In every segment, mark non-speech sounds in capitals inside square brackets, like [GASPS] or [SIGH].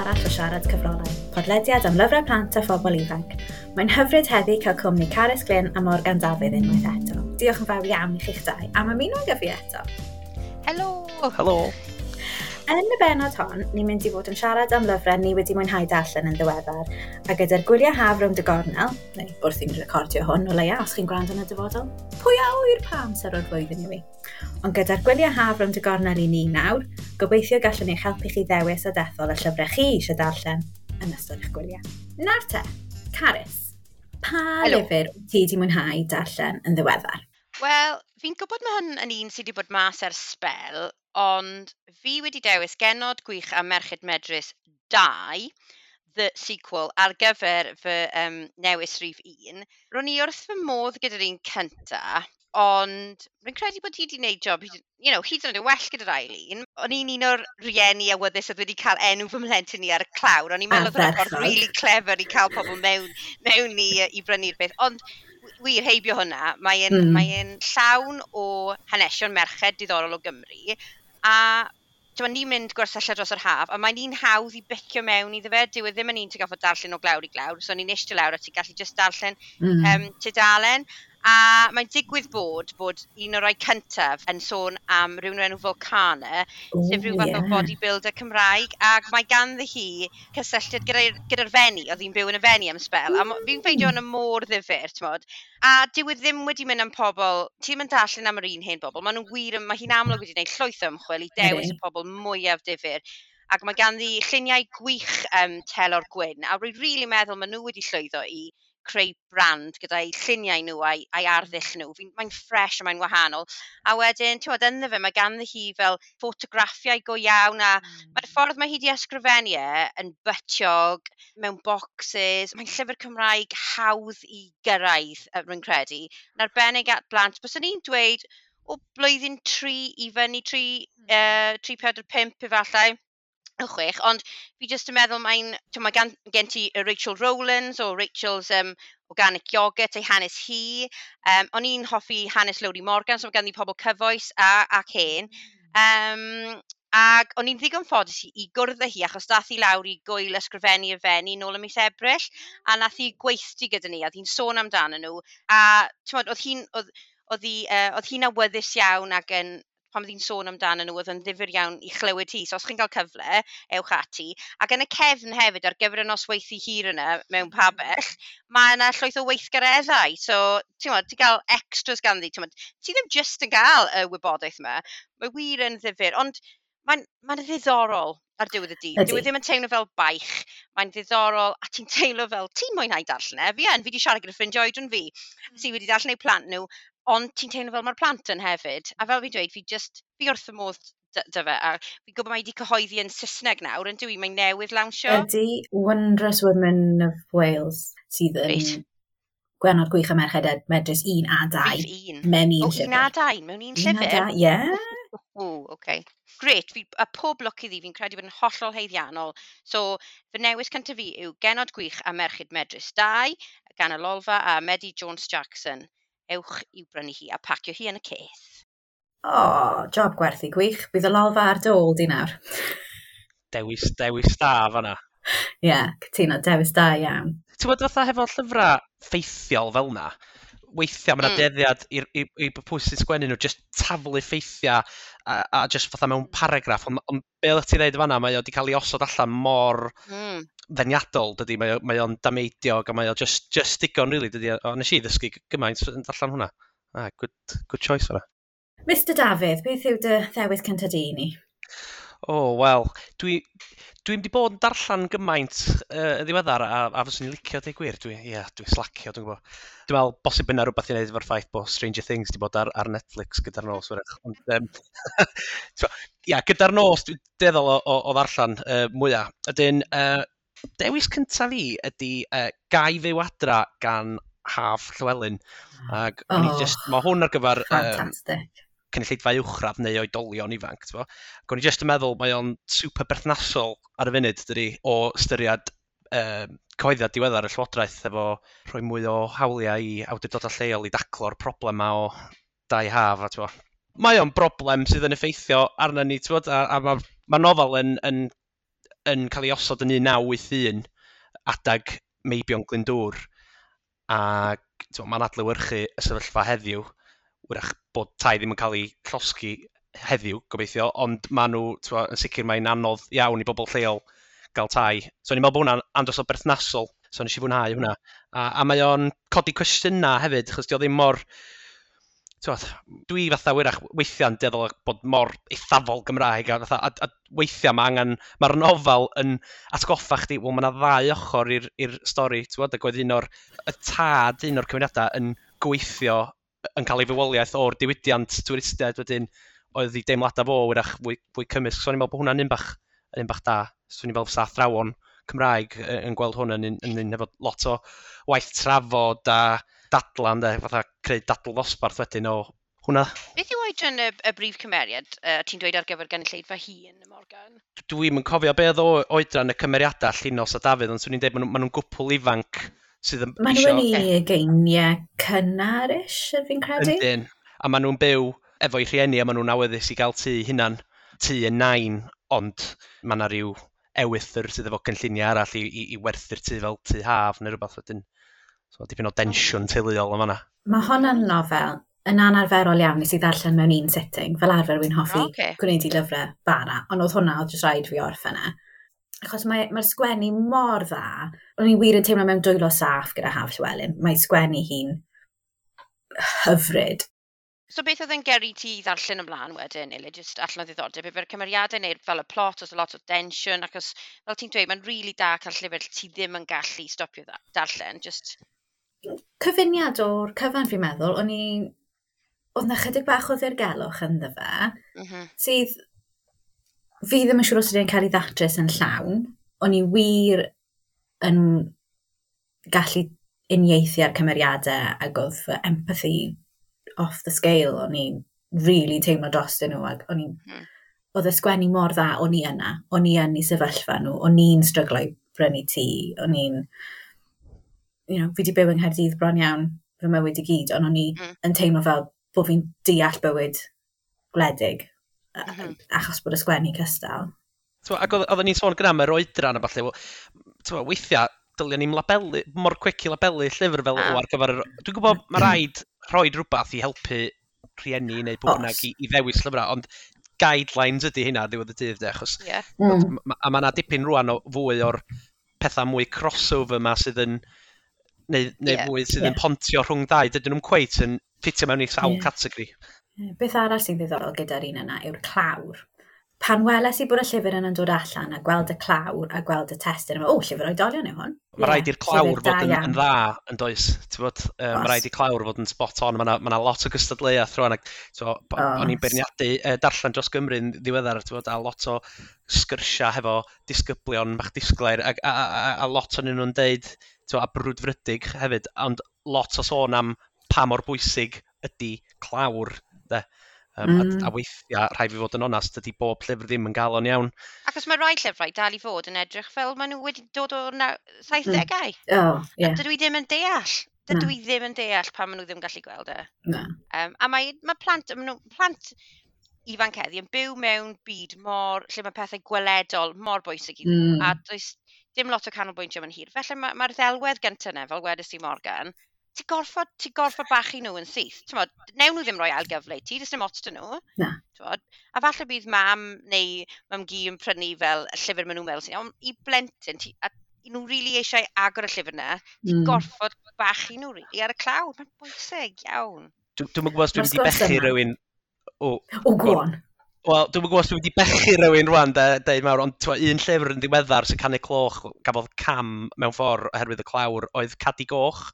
arall o siarad cyfrolau, podlediad am lyfrau plant a phobl ifanc. Mae'n hyfryd heddi cael cwmni Carys Glyn a Morgan Dafydd unwaith eto. Diolch yn fawr iawn i chi'ch dau am ymuno gyfi eto. Helo! Helo! Yn y benod hon, ni'n mynd i fod yn siarad am lyfrau ni wedi mwynhau darllen yn ddiweddar, a gyda'r gwyliau haf rhwng dy gornel, neu wrth i'n recordio hwn o leia os chi'n gwrando yn y dyfodol, pwy a wy'r pa amser o'r flwyddyn i mi. Ond gyda'r gwyliau haf rhwng dy gornel i ni nawr, gobeithio gallwn eich helpu chi ddewis a dethol y llyfrau chi eisiau darllen yn ystod eich gwyliau. Nawr te, Carys, pa Hello. lyfr ti wedi mwynhau darllen yn ddiweddar? Wel, fi'n gwybod mae hwn yn un sydd wedi bod mas ers spel, Ond fi wedi dewis genod gwych a Merched Medrus 2, The Sequel, ar gyfer fy um, newis rhif 1. Ro'n i wrth fy modd gyda'r un cynta, ond rwy'n credu bod hi wedi gwneud job hyd... you know, hyd yn oed yn well gyda'r ail un. O'n i'n un o'r rieni awyddus oedd wedi cael enw fy mhlentyn ni ar y clawr. O'n i'n meddwl oedd o'n ffordd rili clever i cael pobl mewn, mewn i, i brynu'r beth. Ond wir heibio hwnna, mae'n mm. mae hmm. llawn o hanesion merched diddorol o Gymru, A t'mod ni'n mynd gwersylla dros yr haf, a mae'n un hawdd i bicio mewn iddo fe. Dyw e ddim yn un ti'n gorfod darllen o glawr i glawr, so ni'n i'n eistedd lawr a ti'n gallu just darllen mm. um, tudalen. A mae'n digwydd bod bod un o'r rai cyntaf yn sôn am rhywun o'r enw Volcana, sef rhyw fath yeah. o bodybuilder Cymraeg, ac mae ganddi hi cysylltiad gyda'r gyda, fenni, oedd hi'n byw yn y fenni am spel, mm. a fi'n ffeindio yn y môr ddifur, ti'n modd. A dyw e ddim wedi mynd am pobl, ti'n mynd darllen am yr un hen bobl, maen nhw'n wir, mae hi'n amlwg wedi gwneud llwyth ymchwil i dewis mm. y pobl mwyaf difur ac mae ganddi lluniau gwych um, telor gwyn, a rwy'n rili really meddwl maen nhw wedi llwyddo i creu brand gyda'i lluniau nhw a'i, ai arddull nhw. Mae'n ffres a mae'n wahanol. A wedyn, ti'n bod, ynddo fe, mae ganddi hi fel ffotograffiau go iawn a mm. mae'r ffordd mae hi wedi ysgrifennu e yn bytiog, mewn boxes. Mae'n llyfr Cymraeg hawdd i gyrraedd, rwy'n credu. Yn arbennig at blant, bys ni'n dweud o blwyddyn 3 i fyny 3, uh, 3, 4, 5 efallai y chwech, ond fi jyst yn meddwl mae'n, ti'n mae gan, gen ti Rachel Rowlands o Rachel's um, Organic Yoghurt, ei hanes hi. Um, o'n i'n hoffi hanes Lowry Morgan, so mae gan i pobl cyfoes a, ac hen. Hmm. Um, ac o'n i'n ddigon ffodus i, i gwrdd â hi, achos dath i lawr i gwyl ysgrifennu y fenni nôl y mis Ebrill, a nath hi gweithdi gyda ni, a oedd hi'n sôn amdano nhw, a oedd hi'n, oedd hi uh, oedd hi'n awyddus iawn ac yn pan oedd hi'n sôn amdano nhw, oedd yn ddifur iawn i chlywed hi. So os chi'n cael cyfle, ewch ati. Ac yn y cefn hefyd, ar gyfer y nosweithi hir yna, mewn hmm. pabell, mae yna llwyth o weithgareddau. So, ti'n modd, ti'n cael extras ganddi. Ti'n ti ddim just yn cael y wybodaeth yma. Mae wir yn ddifur. Ond mae'n mae, ddiddorol ar diwedd y dydd. Dyw e ddim yn teimlo fel baich, mae'n ddiddorol, a ti'n teimlo fel, ti'n mwynhau darllen e, fi yn, fi wedi siarad gyda ffrindiau oedran fi, mm. wedi darllen eu plant nhw, Ond ti'n teimlo fel mae'r plant yn hefyd. A fel fi'n dweud, fi just, fi wrth y modd dy fe. A fi'n gwybod mae wedi cyhoeddi yn Saesneg nawr, yn dwi, mae'n newydd lawnsio. Ydy Wondrous Women of Wales sydd yn Reit. Gwenod Gwych a Merched Medrys 1 a 2. Un. Mewn un o, llyfr. Un a dau, mewn un llyfr? dau, Ie. O, okay. Gret, fi, a pob lwc iddi, fi'n credu bod yn hollol heiddiannol. So, fy newis cyntaf fi yw Genod Gwych a Merched Medrys 2, gan y Lolfa a Medi Jones Jackson ewch i'w brynu hi a pacio hi yn y ceth. O, oh, job gwerthu gwych. Bydd y lolfa ar dôl di nawr. Dewis, dewis da fanna. Ie, yeah, cytuno, dewis da iawn. Ti'n bod fatha hefo llyfrau ffeithiol fel yna? Weithiau mae yna mm. deddiad i, i, i pwy sy'n sgwennu nhw, just taflu ffeithiau a, a just fatha mewn paragraff, ond on, be oedd ti'n dweud fanna, mae o wedi cael ei osod allan mor mm. ddeniadol, dydy, mae o'n mae o dameidiog, a mae o just, just digon, really, dydy, o, nes i ddysgu gymaint yn allan hwnna. Ah, good, good choice hwnna. Mr Dafydd, beth yw dy ddewis cyntaf di ni? O, oh, wel, dwi, Dwi'n 'di bod yn darllen gymaint uh, yn ddiweddar a, a fyswn i'n licio dweud gwir. Dwi, ia, dwi'n slacio, dwi'n gwybod. Dwi'n meddwl, bosib yna rhywbeth i wneud efo'r ffaith bod Stranger Things wedi bod ar, ar Netflix gyda'r nos. Wyrach. Ond, um, [LAUGHS] ia, gyda'r nos, dwi'n deddol o, o, o ddarllen uh, mwyaf. Ydyn, uh, dewis cyntaf fi ydy uh, Gai Fyw Adra gan Haf Llywelyn. Ag, oh, just, mae hwn ar gyfer... Fantastic. Uh, cynulleidfa uwchradd neu oedolion ifanc. Ac o'n i jyst yn meddwl mae o'n super berthnasol ar y funud dydy o ystyried um, cyhoeddiad diweddar y Llywodraeth efo rhoi mwy o hawliau i awdurdodau lleol i daclo'r problem o dau haf. A, tywa. mae o'n broblem sydd yn effeithio arna ni, tywa, a, a mae ma nofel yn, yn, yn cael ei osod yn 1981 adag Meibion Glyndŵr. Ac mae'n adlywyrchu y sefyllfa heddiw wrach bod tai ddim yn cael ei llosgu heddiw, gobeithio, ond maen nhw, twa, yn sicr mae'n anodd iawn i bobl lleol gael tai. So ni'n meddwl bod hwnna'n andros o berthnasol, so nes i fwynhau hwnna. A, a mae o'n codi cwestiynau hefyd, achos di o ddim mor... Tywad, dwi fatha wyrach weithiau'n deddol bod mor eithafol Gymraeg a, fatha, a, a weithiau mae angen, mae'r nofel yn atgoffa chdi, wel mae yna ddau ochr i'r stori, twa, ac oedd un o'r y tad, un o'r cymunedau yn gweithio yn cael ei fywoliaeth o'r diwydiant twristiaid wedyn oedd ei deimladau fo wyrach fwy, fwy cymysg. So ni'n meddwl bod hwnna'n un bach, yn un bach da. So ni'n meddwl sa athrawon Cymraeg yn gweld hwn yn un efo lot o waith trafod a dadlan, de, fatha creu dadl ddosbarth wedyn o hwnna. Beth yw oedran y, y brif cymeriad uh, ti'n dweud ar gyfer gynulleidfa hun, Morgan? Dwi'n yn cofio beth o oedran y cymeriadau Llinos a Dafydd, ond swn i'n dweud maen nhw'n gwpl ifanc sydd yn Maen nhw'n i geiniau cynnarish, fi'n credu. Ydyn. A maen nhw'n byw efo'i rhieni a maen nhw'n awyddus i gael tŷ hunan. Tŷ yn nain, ond mae yna rhyw ewythr sydd efo cynlluniau arall i, i, i werthu'r tŷ fel tŷ haf neu rhywbeth wedyn. So, dipyn o densiwn teuluol yma fanna. Mae hwnna'n nofel yn anarferol iawn nes i ddarllen mewn un sitting. Fel arfer wy'n hoffi oh, okay. gwneud i lyfrau bara, ond oedd hwnna oedd jyst rhaid fi orffen e achos mae'r mae sgwennu mor dda. O'n i wir yn teimlo mewn dwylo saff gyda Haf Llywelyn. Mae sgwennu hi'n hyfryd. So beth oedd yn geri ti ddarllen ymlaen wedyn, ili, jyst allan o ddiddordeb, efo'r cymeriadau neu fel y plot, os e lot o densiwn, acos fel ti'n dweud, mae'n rili really da cael llyfr ti ddim yn gallu stopio darllen, just... Cyfuniad o'r cyfan fi'n meddwl, o'n i... Oedd na chydig bach o ddirgelwch ynddo fe, mm -hmm. sydd fi ddim yn siŵr os ydy'n cael ei ddatrys yn llawn. O'n i wir yn gallu uniaethu ar cymeriadau ac oedd fy empathy off the scale. O'n i'n really teimlo dros nhw ac o'n i'n... Mm. Oedd y sgwennu mor dda, o'n i yna. O'n i yn ei sefyllfa nhw. O'n i'n stryglau brynu tŷ. O'n i'n... You know, fi wedi byw yng Nghaerdydd bron iawn fy mywyd i gyd, ond o'n i mm. yn teimlo fel bod fi'n deall bywyd gwledig mm -hmm. achos bod y sgwennu cystal. Ac oedden ni'n sôn gyda yr oedran a falle, tywa, weithiau dylia ni'n labelu, mor cwic i labelu llyfr fel o ar gyfer... Dwi'n gwybod mae rhaid rhoi rhywbeth i helpu rhieni neu bwyd i, i ddewis llyfrau, ond guidelines ydy hynna ddiwedd y dydd, de, achos... Yeah. Mm. A mae yna dipyn rwan o fwy o'r pethau mwy crossover yma sydd yn... neu, neu yeah. fwy sydd yeah. yn pontio rhwng ddau, dydyn nhw'n cweith yn ffitio mewn i sawl yeah. categori. Beth arall sy'n ddiddorol gyda'r un yna yw'r clawr. Pan weles i bod y llyfr yna'n dod allan a gweld y clawr a gweld y testyn, o, llyfr oedolion yw hwn. Mae rhaid i'r clawr fod yn, yn, dda, yn does. Bod, um, mae rhaid i'r clawr fod yn spot on. Mae yna lot o gystadleuaeth rwan. O'n i'n berniadu e, darllen dros Gymru yn ddiweddar, bod, a lot o sgyrsiau hefo disgyblion, ma'ch disglair, a, a, a, a lot o'n nhw'n deud, a brwdfrydig hefyd, ond lot o sôn am pa mor bwysig ydy clawr de. Um, mm. a, a weithiau, rhai fi fod yn onast, ydy bob llyfr ddim yn galon iawn. Ac os mae rai llyfrau dal i fod yn edrych fel maen nhw wedi dod o'r 70au. Mm. Oh, yeah. Dydw i ddim yn deall. Dydw i ddim yn deall pan maen nhw ddim yn gallu gweld e. No. Um, a mae, mae plant, maen nhw, plant ifanc heddi yn byw mewn byd mor, lle mae pethau gweledol mor bwysig i nhw. Mm. A does dim lot o canolbwyntio mewn hir. Felly mae'r ma, ma ddelwedd gyntaf yna, fel wedys i Morgan, ti gorfod, ti gorfod bachu nhw yn syth. Tymod, newn nhw ddim rhoi algyfle i ti, dys dim ots dyn nhw. Na. Tymod, a falle bydd mam neu mam gi yn prynu fel y llyfr maen nhw'n meddwl sy'n iawn, i blentyn, ti, a nhw rili really eisiau agor y llyfr yna, ti mm. gorfod bachu nhw rili ar y clawr. Mae'n bwysig iawn. Dwi'n gwybod os dwi'n wedi bechu rhywun... O, o gwon. Wel, dwi'n gwybod os dwi wedi bechu rhywun rwan, dweud mawr, ond twa, un llyfr yn ddiweddar sy'n canu cloch gafodd cam mewn ffordd oherwydd y clawr oedd Cadi Goch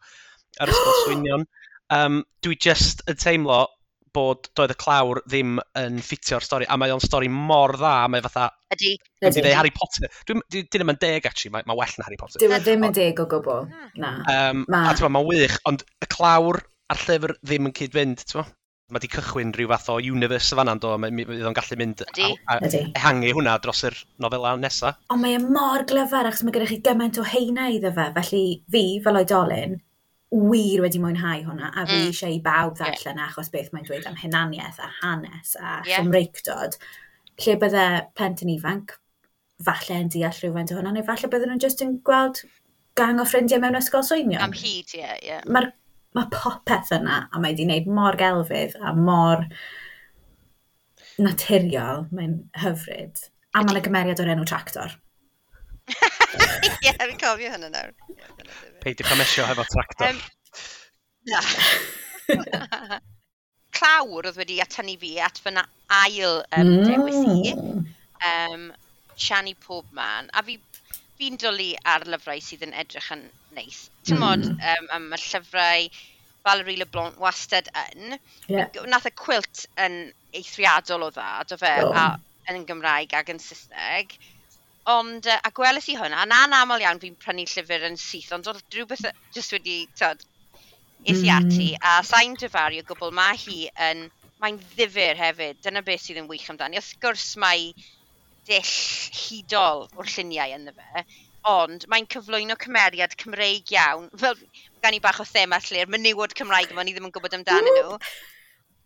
ar ysgol [GASPS] swynion. Um, dwi just yn teimlo bod doedd y clawr ddim yn ffitio'r stori, a mae o'n stori mor dda, mae fatha... Ydy. Ydy. Ydy. Harry Potter. Dwi'n dwi, ddim yn deg, actually, mae, mae well na Harry Potter. Dwi'n e ddim yn deg o gwbl, na. Um, ma. A ti'n mae'n wych, ond y clawr a'r llyfr ddim yn cyd-fynd, ti'n Mae di cychwyn rhyw fath o universe y fanna'n do, mae o'n gallu mynd a, a ehangu hwnna dros yr nofela nesaf. Ond mae e mor glyfar, achos mae gennych chi gymaint o heina iddo fe, felly fi, fel oedolyn, wir wedi mwynhau hwnna a fi mm. eisiau i bawb ddarllen yeah. achos beth mae'n dweud am hunaniaeth a hanes a yeah. chymreictod lle bydde plentyn ifanc falle yn deall rhywfaint o hwnna neu falle bydden nhw'n just yn gweld gang o ffrindiau mewn ysgol swynion. Am hyd, ie. Yeah, yeah. Mae'r ma popeth yna a mae wedi gwneud mor gelfydd a mor naturiol, mae'n hyfryd. A mae'n y gymeriad o'r enw tractor. Ie, fi'n cofio hynny nawr. Peidiwch am esio hefo tractor. Yym, Na. Clawr oedd wedi atynnu fi at fyna ail um, dewis i. Um, Siani pob man. A fi fi'n dwlu ar lyfrau sydd yn edrych yn neis. Ti'n mod, um, um, y llyfrau Valerie Leblanc wastad yn. Ie. Nath y quilt yn eithriadol o dda, do fe, a, yn Gymraeg ac yn Saesneg. Ond, uh, a gwelais i hwnna, na'n aml iawn fi'n prynu llyfr yn syth, ond oedd rhywbeth jyst wedi, tyd, is hmm. i ati, a sa'n dyfaru o gwbl, mae hi yn, mae'n ddifur hefyd, dyna beth sydd yn wych amdani. Wrth gwrs mae dill hudol o'r lluniau ynddo fe, ond mae'n cyflwyno cymeriad Cymreig iawn. Fel, gan i bach o thema lle'r menywod Cymraeg yma, ni ddim yn gwybod amdanyn nhw.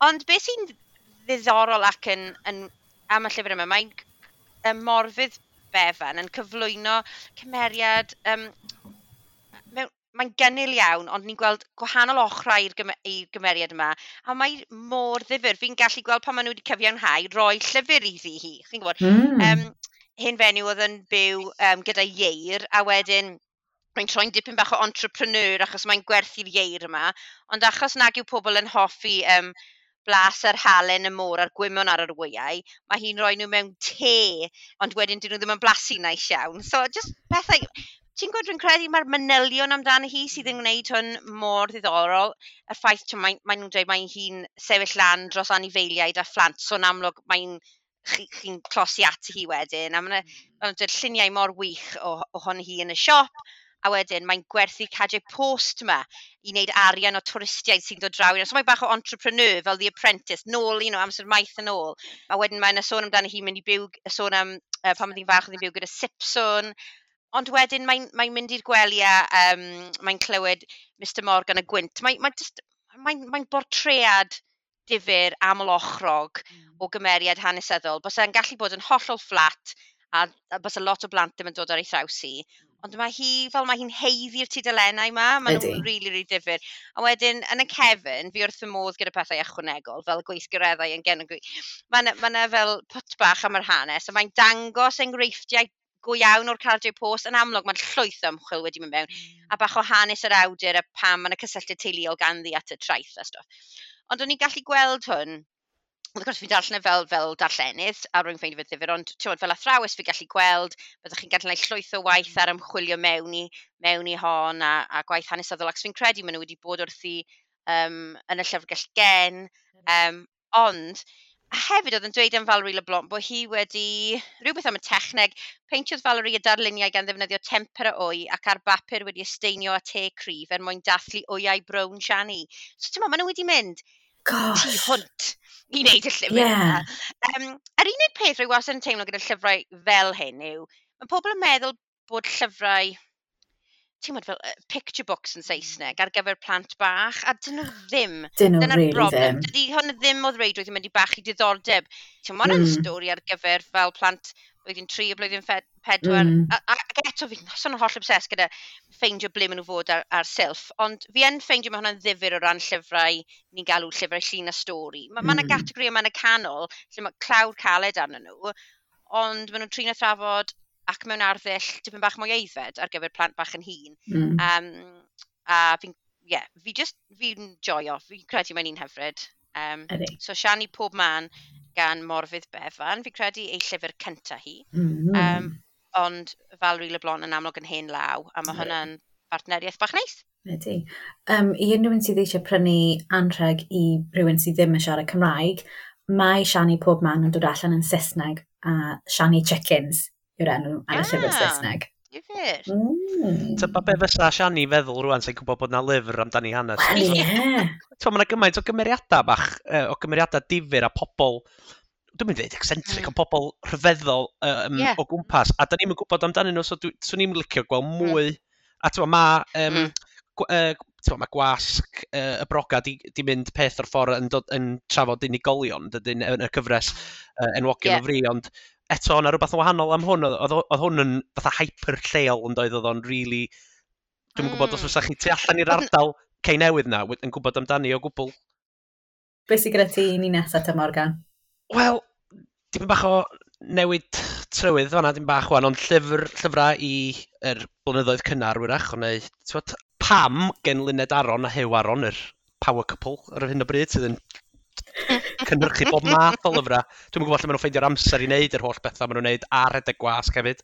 Ond beth sy'n ddiddorol ac yn, yn am y llyfr yma, mae'n y morfydd Befan yn cyflwyno cymeriad um, mae'n gynnil iawn, ond ni'n gweld gwahanol ochrau i'r gymer gymeriad yma. A mae mor ddifur. Fi'n gallu gweld pan maen nhw wedi cyfiawnhau roi llyfr iddi hi. Chi'n gwybod? Mm. Um, hyn fenyw oedd yn byw um, gyda ieir, a wedyn mae'n troi'n dipyn bach o entrepreneur achos mae'n gwerthu'r ieir yma. Ond achos nag yw pobl yn hoffi um, blas yr halen y môr a'r gwymon ar yr wyau, mae hi'n rhoi nhw mewn te, ond wedyn dyn nhw ddim yn blasu naill iawn. So, just pethau... Ti'n gwybod, dwi'n credu mae'r manylion amdano hi sydd yn gwneud hwn mor ddiddorol. Y ffaith, mae, mae nhw'n dweud mae hi'n sefyll lan dros anifeiliaid a phlant, so yn amlwg mae'n chi'n chi closi at hi wedyn. A mae'n mm. lluniau mor wych o, o hi yn y siop, A wedyn mae'n gwerthu cadw post yma i wneud arian o twristiaid sy'n dod draw. So mae bach o entrepreneur fel The Apprentice nôl you know, amser maith yn ôl. A wedyn mae'n y sôn amdano hi mynd i byw, y sôn am uh, pan oedd hi'n fach oedd hi'n byw gyda Sipson. Ond wedyn mae'n mae, mynd i'r gwelia, um, mae'n clywed Mr Morgan y Gwynt. Mae'n mae just, mae mae bortread difyr amlochrog mm. o gymeriad hanesyddol. Bys e'n gallu bod yn hollol fflat a, a bys y lot o blant ddim yn dod ar ei thraws i. Ond mae hi, fel mae hi'n heiddi'r tudalenau yma, maen nhw'n rili, really, really difyr. A wedyn, yn y cefn, fi wrth y modd gyda pethau ychwanegol, fel gweithgareddau yn genw gwy. Mae yna ma 'na fel pwt bach am yr hanes, a mae'n dangos enghreifftiau go iawn o'r cardiau post. Yn amlwg, mae'n llwyth o ymchwil wedi mynd mewn, a hmm. bach o hanes yr awdur a pam mae'n y cysylltu teuluol ganddi at y traeth a stwff. Ond o'n i'n gallu gweld hwn wrth gwrs fi'n darllen e fel fel darllenydd a rwy'n ffeindio fe ddifur, ond ti'n fel athrawes fi gallu gweld byddwch chi'n gallu gwneud llwyth o waith ar ymchwilio mewn i mewn i hon a, a gwaith hanesyddol, ac fi'n credu maen nhw wedi bod wrthi um, yn y llyfrgell gen. Um, ond hefyd oedd yn dweud am Valerie Leblanc bod hi wedi rhywbeth am y techneg. Peintiodd Valerie y darluniau gan ddefnyddio temper tempera wy ac ar bapur wedi ysteinio a te cryf er mwyn dathlu wyau brown siani. So ti'n maen nhw wedi mynd Gosh. tu hwnt i wneud y llyfr yeah. yna. Um, yr unig peth rwy wastad yn teimlo gyda llyfrau fel hyn yw, mae pobl yn meddwl bod llyfrau ti'n meddwl, fel picture books yn Saesneg ar gyfer plant bach, a dyn nhw ddim. Dyn nhw really broblem. ddim. Dydy hwn ddim o ddreudwydd yn mynd i bach i diddordeb. Ti'n meddwl, mm. stori ar gyfer fel plant blwyddyn 3 a blwyddyn pedwar. Mm. A, Ac eto fi'n son holl obses gyda ffeindio ble maen nhw fod ar, ar silff, ond fi yn ffeindio mae hwnna'n ddifur o ran llyfrau ni'n galw llyfrau llun a stori. Mae mm. yna gategori yma yn y canol lle mae clawr caled arnyn nhw, ond maen nhw'n trin a thrafod ac mewn arddull dipyn bach mwy eiddfed ar gyfer plant bach yn hun. Mm. Um, a fi'n, ie, yeah, fi just, fi'n joio, fi'n credu mae'n un hyfryd. Um, Edy. so siani pob man gan Morfydd Befan. Fi'n credu ei llyfr cynta hi. Mm -hmm. um, ond Valerie Leblon yn amlwg yn hen law, a mae mm. hwnna'n partneriaeth bach neis. Ydy. Um, I unrhyw sydd eisiau prynu anrheg i rhywun sydd ddim yn siarad Cymraeg, mae Shani pob man yn dod allan yn Saesneg a Shani Chickens yw'r enw ar y llyfr ah. Saesneg. Difyr. Mm. Tyba be fysa Siani feddwl rwan sy'n gwybod bod na lyfr amdani hanes. Wel, ie. Yeah. Mae yna gymaint o gymeriadau bach, uh, o gymeriadau difyr a pobl, dwi'n mynd i ddweud eccentric, mm. o pobl rhyfeddol um, yeah. o gwmpas. A da ni'n gwybod amdanyn nhw, so swn i'n licio gweld mwy. Mm. A ti'n ma, um, mm. uh, ma gwasg uh, y broga di, di mynd peth o'r ffordd yn, dod, yn trafod unigolion dydyn, yn y cyfres uh, enwogion yeah. o fri, ond eto, yna rhywbeth yn wahanol am hwn. Oedd, oedd hwn yn fatha hyper lleol yn doedd, oedd o'n really... Dwi'n mm. gwybod os fysa chi tu allan i'r ardal cei newydd na, yn gwybod amdani o gwbl. Be sy'n gyda ti ni nesaf ta Morgan? Wel, dim bach o newid trywydd fanna, dim bach wan, ond llyfr, llyfrau i er blynyddoedd cynnar wyrach, neu pam gen Luned Aron a Hew Aron, yr power couple ar hyn o bryd, sydd yn [LAUGHS] cynhyrchu bob math o lyfrau. Dwi'n gwybod lle maen nhw'n ffeindio'r amser i wneud yr holl bethau maen nhw'n wneud a redeg gwasg hefyd.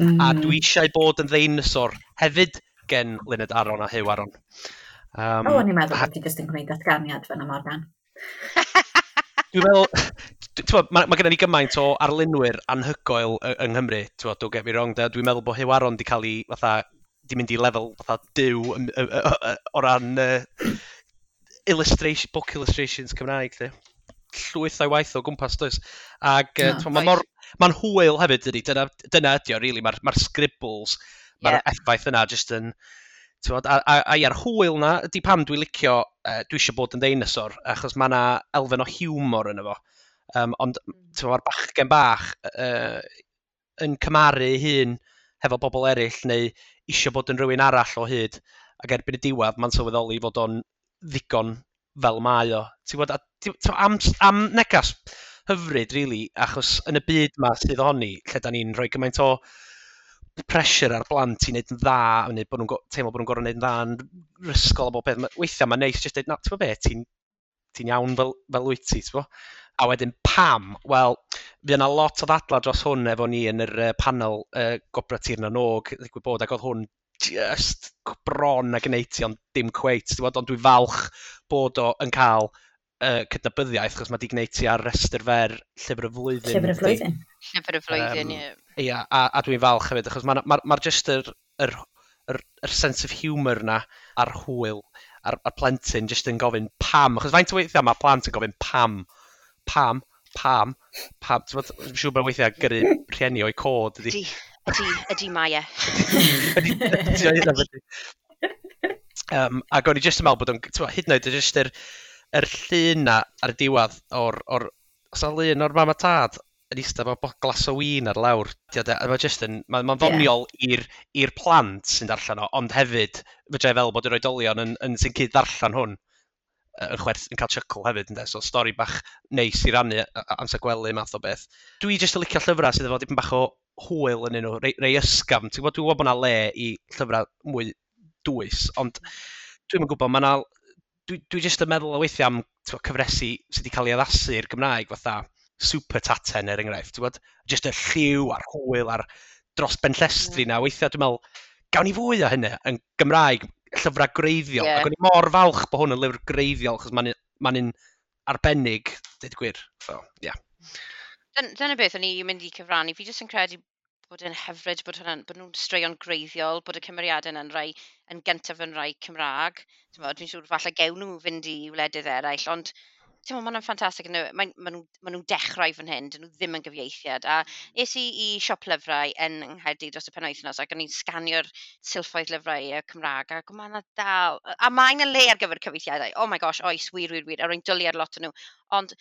Mm. A dwi eisiau bod yn ddeinosor hefyd gen Luned Aron a Hew Aron. Um, o, ni'n meddwl bod ti jyst yn gwneud datganiad fan yma, Dan. Dwi'n meddwl, mae ma, ma gennym ni gymaint o arlunwyr anhygoel yng Nghymru, ti'n don't get me wrong, dwi'n meddwl bod Hew Aron di cael ei, fatha, di mynd i lefel fatha dyw o ran uh, illustration, book illustrations Cymraeg, di. Llwyth o'i waith o gwmpas, does. Ac no, mae'n mor... Mae'n hwyl hefyd, dydy. Dyna, dyna ydy o, really. Mae'r ma scribbles, mae'r yeah. effaith yna jyst yn... Tywod, a, a, a ia'r hwyl na, ydy pam dwi'n licio, uh, dwi eisiau bod yn ddeinasor, achos mae yna elfen o hiwmor yn efo. Um, ond, ti'n mae'r bachgen bach uh, yn cymaru hun hefo bobl eraill neu eisiau bod yn rhywun arall o hyd. Ac erbyn y diwedd, mae'n sylweddoli fod o'n ddigon fel mae o. Ti'n bod, am, am negas hyfryd, really, achos yn y byd yma sydd ohoni, lle da ni'n rhoi gymaint o pressure ar blant i wneud yn dda, a wneud bod nhw'n teimlo bod nhw'n gorau wneud yn dda yn rysgol a bob peth. Weithiau mae'n neis jyst dweud, na, ti'n beth, ti'n ti iawn fel, fel wyt ti, ti'n A wedyn pam? Wel, fi yna lot o ddadla dros hwn efo ni yn yr uh, panel uh, Gobra Tir na Nog, ddigwyd bod, ac oedd hwn just bron a gwneud ti, ond dim cweit. Ond dwi falch bod o yn cael uh, cydnabyddiaeth, chos mae di gwneud ti ar restr fer llyfr y flwyddyn. Llyfr y flwyddyn. Llyfr y flwyddyn, ie. Um, ia, a, a dwi'n falch hefyd, achos mae'r ma, ma, ma just yr, yr, yr, yr, sense of humour na a'r hwyl, a'r, ar plentyn just yn gofyn pam, achos faint o weithiau mae plant yn gofyn pam, pam, pam, pam, ti'n siŵr bod weithiau gyrru rhieni o'i cod ydy. Ydy, ydy mae e. Um, ac o'n i jyst yn meddwl bod o'n, hyd yn oed, jyst yr, yr llun na ar y diwedd o'r, o'r os o'n lun o'r mam a tad yn eistedd efo glas o win ar lawr. Mae jyst yn, mae'n ma ddoniol yeah. i'r plant sy'n darllen o, ond hefyd, fydra i fel bod yr oedolion yn, yn sy'n cyd ddarllen hwn yn, chwerth, yn cael chycl hefyd, ynddo? So, stori bach neis i rannu amser gwely math o beth. Dwi jyst yn licio llyfrau sydd efo dipyn bach o hwyl yn un nhw, rei, rei ysgafn. Ti'n gwybod, dwi'n gwybod bod yna le i llyfrau mwy dwys, ond dwi'n gwybod, mae yna... Dwi, dwi jyst yn meddwl o weithiau am twa, cyfresu sydd wedi cael ei addasu i'r Gymraeg, fatha super taten er enghraifft, ti'n gwybod? Jyst y lliw a'r hwyl a'r dros benllestri na, Weithiau, dwi'n meddwl, gawn ni fwy o hynny yn Gymraeg, llyfrau greiddiol. Yeah. Ac o'n i mor falch bod hwn yn lyfr greiddiol, achos mae'n ma arbennig, dweud gwir. So, yeah. Dyna beth o'n i'n mynd i cyfrannu. Fi jyst yn credu bod e'n hyfryd bod hwnna'n... bod nhw'n straeon greiddiol, bod y cymeriadau yna'n rhai, yn gyntaf yn rhai Cymraeg. Dwi'n siŵr falle gewn nhw fynd i wledydd eraill, ond Ti'n meddwl, mae'n ffantastig. Yn dyw e? Mae'n maen nhw, maen nhw'n dechrau fan hyn, 'dyn nhw ddim yn gyfieithiad. A es i i siop lyfrau yn yng Nghaerdydd dros y penwythnos ac o'n i'n sganio'r silffoedd lyfrau y Cymraeg ac ma' 'na dal... A mae'n y le ar gyfer cyfieithiadau. Oh my gosh, oes, wir, wir, wir. A rwy'n dwlu ar lot o nhw. Ond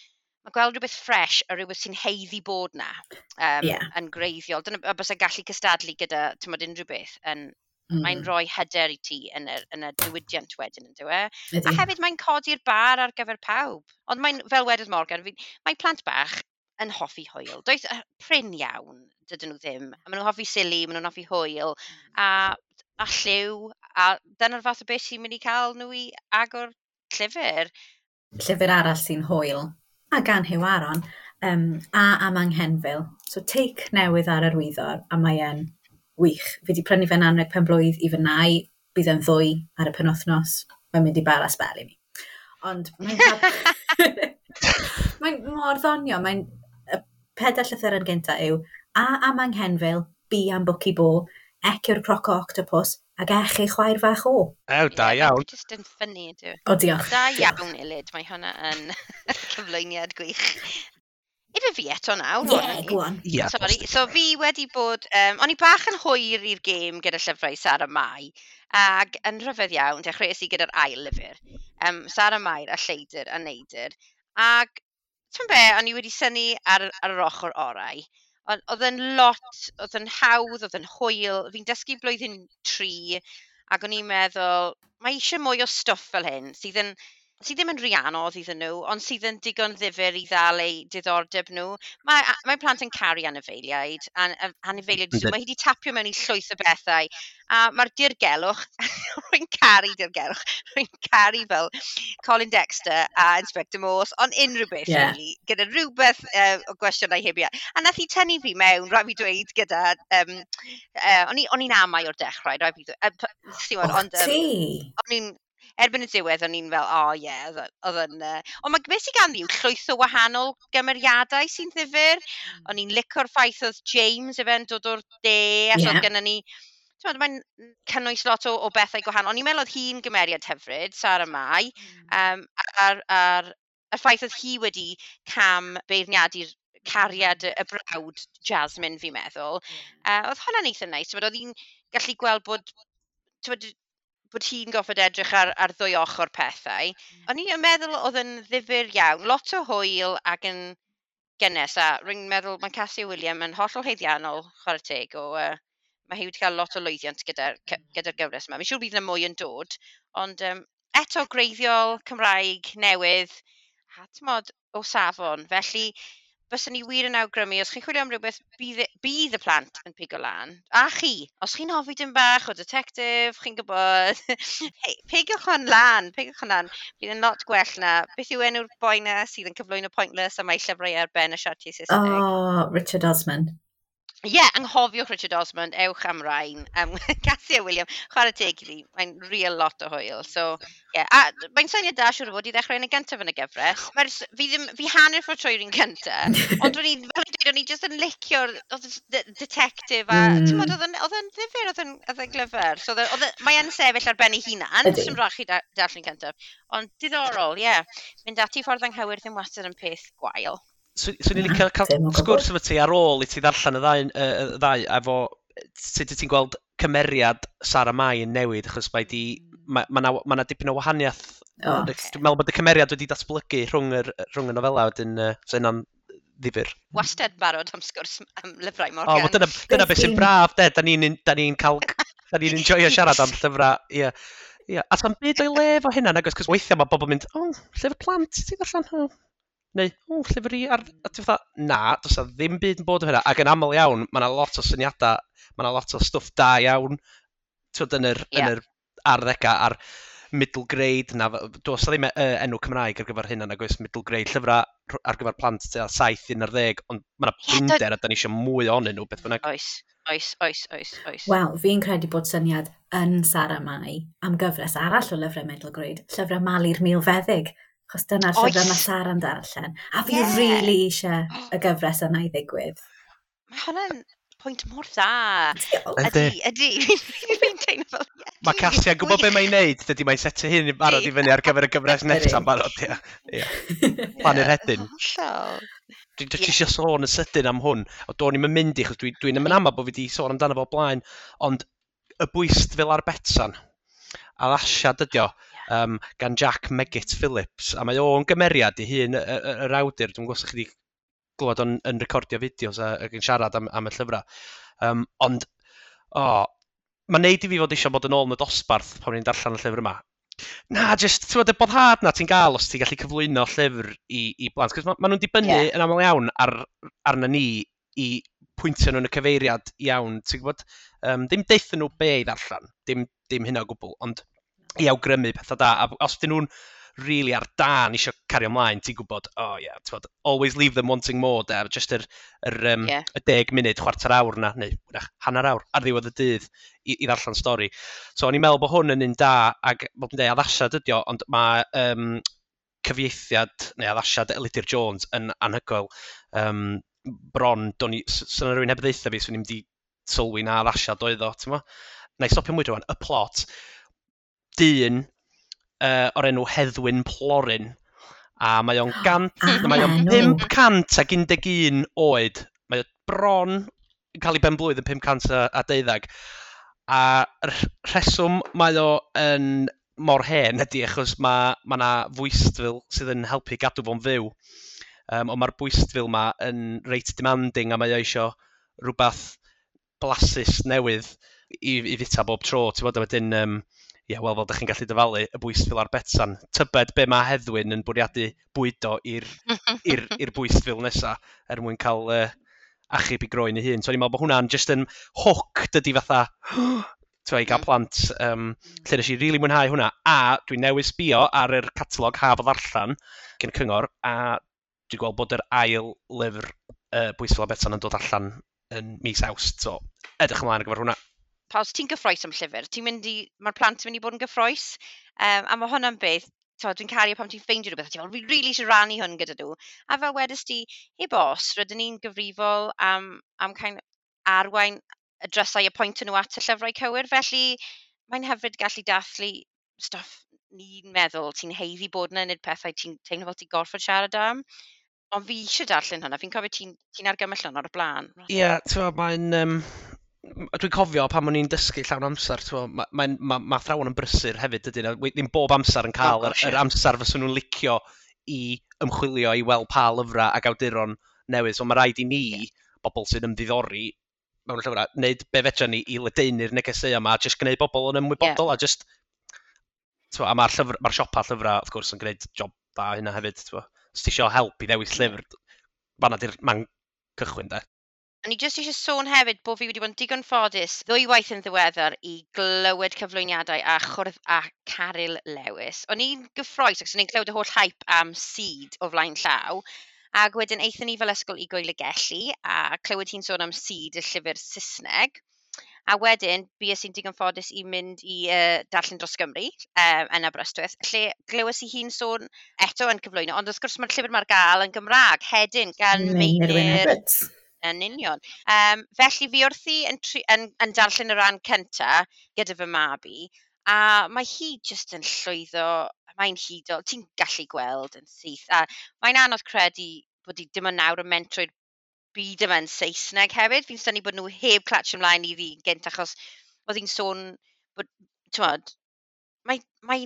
mae gweld rhywbeth ffres a rhywbeth sy'n heiddi bod na um, yeah. yn greiddiol. Dyna a bys gallu cystadlu gyda tymod unrhyw beth yn Mm. Mae'n hmm. rhoi hyder i ti yn y, yn y diwydiant wedyn, yn e? A hefyd mae'n codi'r bar ar gyfer pawb. Ond mae'n, fel wedodd Morgan, mae plant bach yn hoffi hwyl. Doedd pryn iawn, dydyn nhw ddim. Maen nhw'n hoffi sili, maen nhw'n hoffi hwyl. Hmm. A, a lliw, a dyna'r fath o beth sy'n mynd i cael nhw i agor llyfr. Llyfr arall sy'n hwyl a gan Hewaron um, a am Anghenfil. So teic newydd ar yr wyddor a mae e'n wych. Fi wedi prynu fe'n anreg pen blwydd i fy nau, bydd e'n ddwy ar y penwthnos, mae'n mynd i bala sbel i mi. Ond mae'n [LAUGHS] mae mor ddonio, mae'n pedal llythyren gyntaf yw a am anghenfil, b am bwci bo, ec yw'r croco octopus, ac eich ei chwaer fach o. Ew, da iawn. Ie, just yn ffynnu, dwi. E? O, diolch. Da iawn, Ilyd. mae hwnna yn [LAUGHS] cyflwyniad gwych. Ife fi eto nawr? Ie, gwan. Ie. Sorry, so fi wedi bod... Um, o'n i bach yn hwyr i'r gêm gyda llyfrau Sara Mai, ac yn rhyfedd iawn, dechreuais i gyda'r ail lyfr. Um, Sara Mai, a Lleidyr a Neidr. Ac, ti'n be, o'n i wedi syni ar, ar yr ochr orau. Ond oedd yn lot, oedd yn hawdd, oedd yn hwyl. Fi'n dysgu blwyddyn tri ac o'n i'n meddwl, mae eisiau mwy o stwff fel hyn sydd yn sydd ddim yn rhy anodd iddyn nhw, ond sydd yn digon ddifur i ddal eu diddordeb nhw. Mae, a- mae plant yn caru anifeiliaid, an, a- anifeiliaid, Yndyn. mae hi wedi tapio mewn i llwyth o bethau, a mae'r dirgelwch, [LAUGHS] rwy'n caru dirgelwch, rwy'n caru fel Colin Dexter a Inspector Morse, ond unrhyw beth, Ie. really, gyda rhywbeth uh, o gwestiynau hebia. A nath hi tynnu fi mewn, rhaid fi dweud, gyda, um, uh, o'n i- o'n i'n amau o'r dechrau, rhaid fi dweud, uh, p- stiward, Och ond um, ti! o'n i'n erbyn y diwedd, o'n i'n fel, o oh, ie, yeah, oedd yn... Uh... Ond mae beth sy'n ganddi yw llwyth o wahanol gymeriadau sy'n ddifur. O'n i'n licio'r ffaith oedd James efo'n dod o'r de, a yeah. oedd gennym ni... Mae'n cynnwys lot o, o bethau gwahanol. O'n i'n meddwl oedd hi'n gymeriad hyfryd, Sara Mai, um, a'r, ar, ar ffaith oedd hi wedi cam beirniadu'r cariad y brawd Jasmine, fi'n meddwl. Uh, oedd hwnna'n eitha neis. Oedd hi'n gallu gweld bod tywed, bod hi'n goffod edrych ar, ar ddwy ochr pethau. Hmm. O'n i'n meddwl oedd yn ddifur iawn, lot o hwyl ac yn gynnes. A rwy'n meddwl mae Cassie William yn hollol heiddiannol, chwarae teg, o uh, mae hi wedi cael lot o lwyddiant hmm. gyda'r gyda gyfres yma. Mi'n siŵr bydd yna mwy yn dod, ond um, eto greiddiol Cymraeg newydd, a tymod, o safon. Felly, byswn ni wir yn awgrymu, os chi'n chwilio am rhywbeth, bydd, e- bydd y plant yn pigo lan, a chi, os chi'n hoffi dim bach o detective, chi'n gwybod, hey, [LAUGHS] pigwch hon lan, pigwch hon lan, bydd yn lot gwell na. Beth yw enw'r boi na sydd yn cyflwyno Pointless a mae llyfrau ar ben y siartiau Saesneg? Oh, Richard Osman. Ie, yeah, anghofiwch Richard Osmond, ewch am rain. Yym [LAUGHS] Cassia William, chwarae teg i fi, mae'n real lot o hwyl. So ie, a mae'n syniad da siwr o fod i ddechrau yn y gyntaf yn y gyfres. Mae'r s- fi ddim, fi hanner ffordd trwy'r un gyntaf, [LAUGHS] ond o'n i, fel dwi'n dweud, o'n i jyst yn licio'r oedd y s- detective a, Mm. ti'n modd, oedd yn- oedd yn ddifur, oedd yn- oedd yn glyfar. So oedd e- oedd e- mae yn sefyll ar ben ei hunan, Ydi. sy'n rach i da- darllen gyntaf. Ond diddorol, ie. Yeah. Mynd ati ffordd anghywir ddim wastad yn peth gwael swn so, so i'n licio cael sgwrs efo ti ar ôl i ti ddarllen y ddau, y, y ddau efo sut ti'n gweld cymeriad Sara Mai yn newid, achos mae di, mae yna ma, ma dipyn o wahaniaeth. Oh. Dwi'n meddwl bod y cymeriad wedi datblygu rhwng, yr, rhwng y nofela, wedyn, uh, so hynna'n ddifur. Wastad barod am sgwrs am lyfrau Morgan. O, oh, dyna, dyna beth sy'n braf, de, da ni'n ni cael, da ni'n enjoyo [LAUGHS] siarad am llyfrau, ie. Yeah. Yeah. A sa'n byd o'i lef o hynna, nagos, cos weithiau mae bobl mynd, o, oh, llyfr plant, ti'n gorffan? Oh, neu o, llyfr i ar... A ti'n fatha, na, does na ddim byd yn bod o hynna. Ac yn aml iawn, mae yna lot o syniadau, mae yna lot o stwff da iawn twyd, yn yr, yeah. yn yr arddegau a'r middle grade na, does na ddim uh, enw Cymraeg ar gyfer hynna, nag oes middle grade llyfrau ar gyfer plant tua 7 un ar 10, ond mae yna blinder a da ni eisiau mwy ohonyn nhw, beth bynnag. Oes, oes, oes, oes, oes. Wel, fi'n credu bod syniad yn Sara Mai am gyfres arall o lyfrau middle grade, llyfrau Mali'r Milfeddyg, Chos dyna'r llyfrau mae Sara'n darllen. A fi yeah. really eisiau y gyfres yna i ddigwydd. Mae hwnna'n pwynt mor dda. Ydy, ydy. [LAUGHS] Fi'n teimlo fel, ie. Mae Cassia yn gwybod beth mae'n neud, dydy mae'n setu hyn i barod i fyny ar gyfer y gyfres nesaf barod, Ia. ie. Planu'r hedyn. Dwi'n dwi eisiau sôn yn sydyn am hwn, o do'n i'n mynd i, chos dwi'n dwi yn aml bod fi wedi sôn amdano fo blaen, ond y bwyst fel ar betsan, a ddasiad ydi o, um, gan Jack Meggitt Phillips, a mae o'n gymeriad i hun, yr awdur, dwi'n gwybod chi wedi glywed o'n yn recordio fideos ac yn siarad am, am y llyfrau. Um, ond, o, oh, mae'n neud i fi fod eisiau bod yn ôl yn y dosbarth pan ni'n darllen y llyfr yma. Na, jyst, ti'n bod y boddhad na ti'n gael os ti'n gallu cyflwyno llyfr i, i blant. Cos maen ma nhw'n dibynnu yeah. yn aml iawn ar, arna ni i pwyntio nhw'n y cyfeiriad iawn. Ti'n gwybod, um, dim deithio nhw be i ddarllen, dim, dim hynna o gwbl, ond i awgrymu pethau da. A os dyn nhw'n really ar dan eisiau cario ymlaen, ti'n gwybod, oh yeah, ti'n gwybod, always leave them wanting more, da, just yr, yr, um, yeah. y deg munud, chwarter awr na, neu wrach, hanner awr, ar ddiwedd y dydd i, i ddarllen stori. So, o'n i'n meddwl bod hwn yn un da, ac bod yn dweud addasiad ydi o, ond mae um, cyfieithiad neu addasiad Elidir Jones yn anhygoel. Um, bron, do'n i, sy'n rhywun heb ddeitha fi, swn i'n mynd i sylwi na addasiad oedd o, ti'n ma? Na i stopio mwy rwan, y plot dyn uh, o'r enw Heddwyn Plorin. A mae o'n gant, [GASPS] ah, mae o'n 500 ac 11 oed. Mae o bron yn cael ei ben blwydd yn 500 a a deuddag. A rheswm mae o yn mor hen ydy achos mae yna ma fwystfil sydd yn helpu gadw fo'n fyw. Um, ond mae'r bwystfil yma yn reit demanding a mae o eisiau rhywbeth blasus newydd i, i fita bob tro. Ti'n bod, wedyn um, ie, wel, fel ydych chi'n gallu dyfalu, y bwysfil a'r betsan. Tybed be mae heddwyn yn bwriadu bwydo i'r [LAUGHS] bwysfil nesaf er mwyn cael uh, achub i groen ei hun. So, ni'n meddwl bod hwnna'n just yn hook dydy fatha, [GASPS] twa, i gael mm. plant. Um, lle nes i rili really mwynhau hwnna. A dwi'n newydd sbio ar yr catalog haf o ddarllan gen cyngor, a dwi'n gweld bod yr ail lyfr uh, bwysfil a betsan yn dod allan yn mis awst. So, edrych ymlaen ar gyfer hwnna pa os ti'n gyffroes am llyfr, ti'n mynd i, mae'r plant yn mynd i bod yn gyffroes. Um, a mae hwnna'n beth, dwi'n cario pam ti'n ffeindio rhywbeth, ti'n fel, fi rili eisiau rannu hwn gyda nhw. A fel wedys ti, heb bos, rydyn ni'n gyfrifol am, am kind arwain y drysau y pwynt nhw at y llyfrau cywir, felly mae'n hyfryd gallu dathlu stuff ni'n meddwl ti'n heiddi bod yna nid pethau ti'n teimlo fel ti'n gorfod siarad am. Ond fi eisiau darllen hwnna, fi'n cofio ti'n ti, argymell hwnna ar y blaen. Ie, yeah, mae'n... Um dwi'n cofio pan o'n i'n dysgu llawn amser, mae ma, ma, ma, ma athrawon yn brysur hefyd ydyn. Ddim bob amser yn cael yr, yr amser fyswn nhw'n licio i ymchwilio i weld pa lyfrau ac awduron newydd. So mae rhaid i ni, bobl sy'n ymddiddori mewn llyfrau, wneud be fedra ni i ledeinu'r negesau yma, jyst gwneud bobl yn ymwybodol yeah. a jyst... Twa, a mae'r llyfr, ma siopa llyfrau, wrth gwrs, yn gwneud job da hynna hefyd. Twa. Os ti eisiau help i ddewis llyfr, fanna di'r man cychwyn, de. O'n i jyst eisiau sôn hefyd bod fi wedi bod yn digon ffodus ddwywaith yn ddiweddar i glywed cyflwyniadau a chwrdd a Caryl Lewis. O'n i'n gyffroes ac o'n i'n clywed y holl hype am Seed o flaen llaw, ac wedyn eithon ni fel ysgol i Gwyligelli a clywed hi'n sôn am Seed, y llyfr Saesneg. A wedyn, bues i'n digon ffodus i mynd i uh, darllen dros Gymru um, yn Aberystwyth, lle glywys i hi'n sôn eto yn cyflwyno, ond wrth gwrs mae'r llyfr mae'r gael yn Gymraeg, hedyn gan Meinir... Meinir Yn union. Um, felly fi wrthi yn, tri, yn, yn darllen y ran cynta gyda fy mab a mae hi jyst yn llwyddo, mae'n hudo, ti'n gallu gweld yn syth, a mae'n anodd credu bod hi dim ond nawr yn mentroi'r byd yma yn Saesneg hefyd. Fi'n synnu bod nhw heb clatch ymlaen i fi gynt, achos oedd hi'n sôn bod, ti'n mae'n mae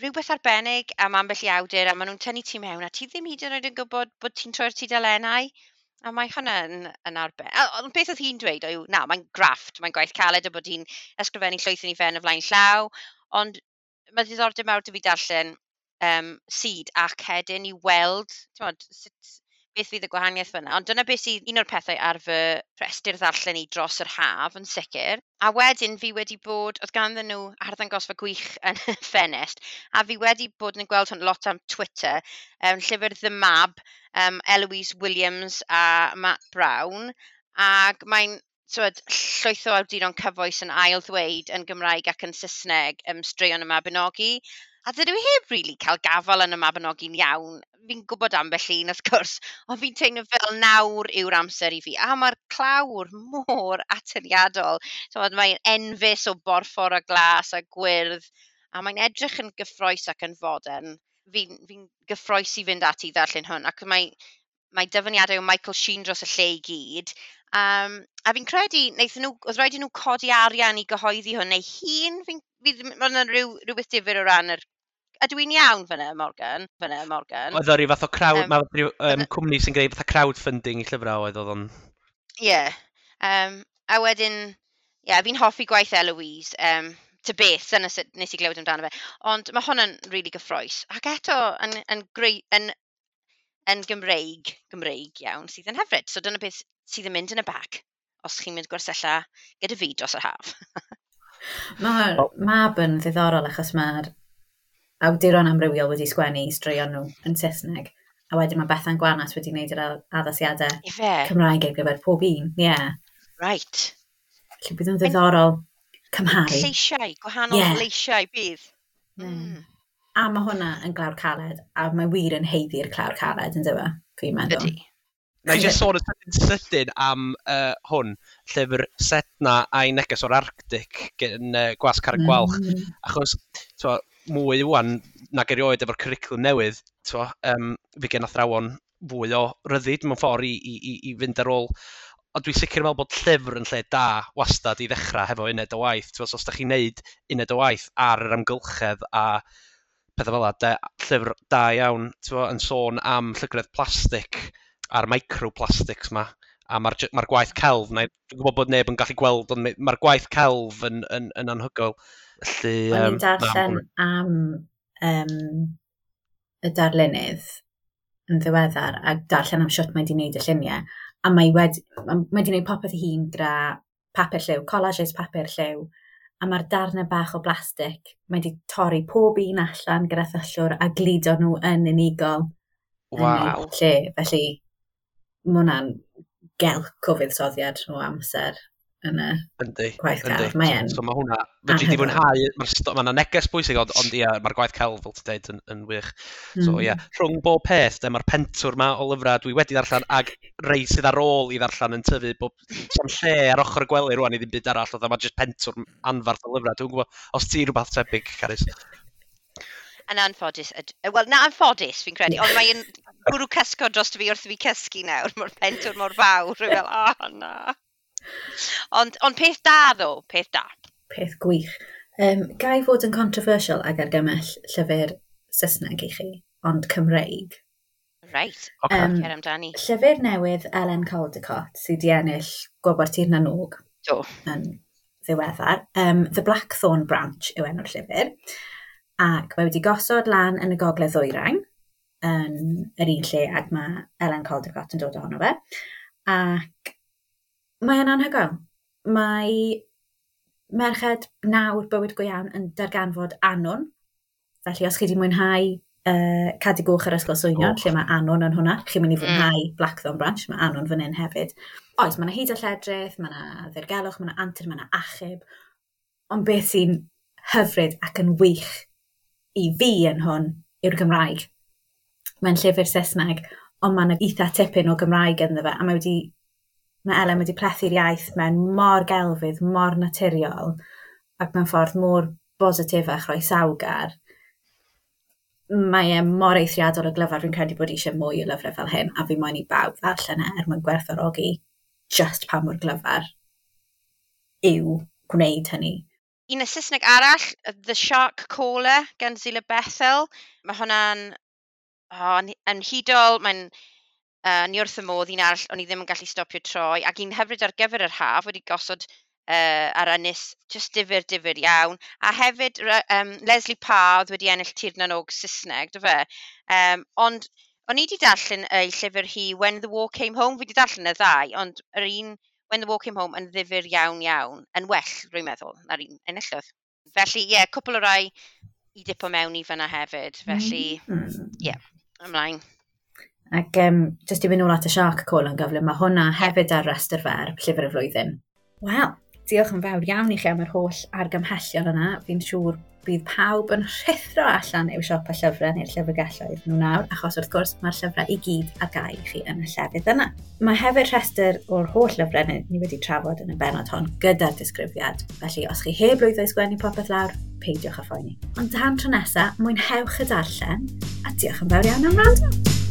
rhywbeth arbennig am ambell i awdur a maen nhw'n tynnu ti mewn a ti ddim hyd yn oed yn gwybod bod ti'n troi'r tudalennau. A mae hwnna yn yn arbennig. ond beth oedd hi'n dweud yw, "na, mae'n grafft, mae'n gwaith caled a bod hi'n ysgrifennu llwyth yn ei fen y flaen llaw". Ond mae diddordeb mawr 'da fi darllen um, Sul ac hedyn i weld timod sut beth fydd y gwahaniaeth fyna. Ond dyna beth sydd un o'r pethau ar fy rhestr ddarllen i dros yr haf yn sicr. A wedyn fi wedi bod, oedd ganddyn nhw arddangosfa gwych yn y [LAUGHS] ffenest, a fi wedi bod yn gweld hwn lot am Twitter, um, llyfr The Mab, um, Eloise Williams a Matt Brown, ac mae'n twyd, llwyth o awduron cyfoes yn ail ddweud yn Gymraeg ac yn Saesneg um, straeon y Mabinogi. A dydw i heb rili cael gafel yn y Mabinogi'n iawn. Fi'n gwybod ambell un wrth gwrs, [LAUGHS] ond fi'n teimlo fel nawr yw'r amser i fi. A mae'r clawr mor atyniadol. So, mae'n enfus o borffor a glas a gwyrdd, a mae'n edrych yn gyffroes ac yn fodern. Fi'n fi gyffroes i fynd ati ddarllen hwn, ac mae, mae dyfyniadau o Michael Sheen dros y lle i gyd. Um, a fi'n credu wnaethon nhw... oedd rhaid i nhw codi arian i gyhoeddi hwn neu hun. Fi'n... fi ddim... ma' 'na ryw ryw o ran yr... A dwi'n iawn fyna, Morgan? fyna, Morgan? Oedd o'r fath o crowd... um, Ma' ryw yym, cwmni sy'n gwneud fath o crowdfunding i llyfrau oedd oedd o'n... Ie. Um, a wedyn ie yeah, fi'n hoffi gwaith Eloise um, ta beth, dyna sut nes i glywed amdano fe. Ond mae hwn yn rili gyffroes. ac eto yn yn greu- yn yn Gymreig, Gymreig iawn sydd yn hyfryd. So dyna beth sydd yn mynd yn y bag os chi'n mynd gwersella gyda fi dros yr haf. [LAUGHS] Mae'r mab yn ddiddorol achos mae'r awduron amrywiol wedi sgwennu straeon nhw yn Saesneg. A wedyn mae Bethan Gwanas wedi gwneud yr addasiadau Cymraeg ar gyfer pob un. Ie. Yeah. Right. Felly bydd yn ddiddorol cymharu. Lleisiau, gwahanol yeah. lleisiau bydd. Mm. A mae hwnna yn glawr caled, a mae wir yn heiddi'r clawr caled, yn dyfa, e? fi'n meddwl. Ydy. Na i just sôn yn sydyn sydyn am uh, hwn, llyfr Setna a'i neges o'r Arctic gen uh, Gwas Carreg Gwalch. Mm. Achos, twa, mwy wan nag erioed efo'r cwricwlwm newydd, twa, um, fi gen athrawon fwy o ryddid mewn ffordd i, i, i, fynd ar ôl. Ond dwi'n sicr meddwl bod llyfr yn lle da wastad i ddechrau hefo uned o waith. Twa, os ydych chi'n neud uned o waith ar yr amgylchedd a pethau fel yna, llyfr da iawn t'mo, yn sôn am llygredd plastig a'r microplastics 'ma a mae'r ma gwaith celf, na, dwi'n gwybod bod neb yn gallu gweld, ond mae'r gwaith celf yn, yn, yn anhygoel. Felly, O'n um, i'n darllen am um, y darlunydd yn ddiweddar a darllen am siwt mae wedi gwneud y lluniau a mae wedi, mae wedi wneud popeth ei hun gyda papur lliw, collages papur lliw a mae'r darnau bach o blastig. Mae wedi torri pob un allan gyda thyllwr a glido nhw yn unigol. Waw. Lle, felly, mae hwnna'n gelc o fuddsoddiad o amser yn y yndi, gwaith celf. Mae en. So, so mae hwnna, fe di fwynhau, mae ma yna neges bwysig, ond, ond ia, mae'r gwaith celf, fel ti'n dweud, yn, yn wych. So, Mm. So ia, rhwng bob peth, mae'r pentwr ma o lyfrau dwi wedi ddarllen, ag rei sydd ar ôl i ddarllen yn tyfu, bob sam lle ar ochr y gwely rwan i ddim byd arall, oedd yma jyst pentwr anfarth o lyfrau. Dwi'n gwybod, os ti rhywbeth tebyg, Carys? yn anffodus, wel na anffodus fi'n credu, ond mae'n gwrw cysgo dros fi wrth i fi cysgu nawr, [LAUGHS] mae'r pentwr mor fawr, rwy'n fel, oh, na. Ond, ond peth da ddo, peth da. Peth gwych. Um, gai fod yn controversial ag argymell llyfr Saesneg i chi, ond Cymreig. Right, okay. um, cer amdani. Llyfr newydd Ellen Caldecott sydd wedi ennill gwobr tir na nog. Do. Yn ddiweddar. Um, The Blackthorn Branch yw enw'r llyfr. Ac mae wedi gosod lan yn y gogledd ddwyrain yn yr un lle ac mae Ellen Caldecott yn dod ohono fe. Ac Mae e'n anhygoel. Mae merched nawr bywyd go iawn yn darganfod anwn. Felly, os chi wedi mwynhau uh, Cadig gwch yr Ysgol Swynion, oh. lle mae anwn yn hwnna, chi'n mynd i mm. fwynhau mm. Blackthorn Branch, mae anwn fan hyn hefyd. Oes, mae yna hyd a lledrith, mae yna ddirgelwch, mae yna antur, mae yna achub. Ond beth sy'n hyfryd ac yn wych i fi yn hwn yw'r Gymraeg. Mae'n llyfr Saesneg, ond mae yna eitha tipyn o Gymraeg ynddo fe, a mae wedi mae Elen wedi plethu'r iaith mewn mor gelfydd, mor naturiol, ac mewn ffordd mor bositif a chroesawgar. Mae e mor eithriadol o glyfar, fi'n credu bod eisiau mwy o lyfrau fel hyn, a fi moyn i bawb ddarllen e er mwyn gwerthorogi just pa mor glyfar yw gwneud hynny. Un y Saesneg arall, The Shark Caller gan Zila Bethel. Mae hwnna'n oh, yn mae'n uh, ni wrth y modd, un arall o'n i ddim yn gallu stopio troi, ac un hefyd ar gyfer yr haf wedi gosod uh, ar ynys just difyr, difyr iawn. A hefyd um, Leslie Parr oedd wedi ennill Tirnan Og Saesneg, do fe? um, ond o'n i wedi darllen ei llyfr hi When the War Came Home. Fi wedi darllen y ddau, ond yr un When the War Came Home yn ddifyr iawn, iawn. Yn well, rwy'n meddwl, na'r un enillodd. Felly, ie, yeah, cwpl o rai i dipo mewn i fyna hefyd. Felly, mm-hmm. ie, mm. yeah, ymlaen. Ac um, jyst i fynd nôl at y Shark Call yn gyflym, mae hwnna hefyd ar restr fer llyfr y flwyddyn. Wel, diolch yn fawr iawn i chi am yr holl argymhellion yna. Fi'n siŵr bydd pawb yn rhithro allan i'w siop a llyfrau neu'r llyfrgelloedd nhw nawr, achos wrth gwrs mae'r llyfrau i gyd ar gael i chi yn y llefydd yna. Mae hefyd rhestr o'r holl lyfrau ni wedi trafod yn y benod hon gyda'r disgrifiad, felly os chi heb lwyddo i sgwennu popeth lawr, peidiwch â phoeni. Ond dan tro nesaf, mwynhewch y darllen, a diolch yn fawr iawn am rando!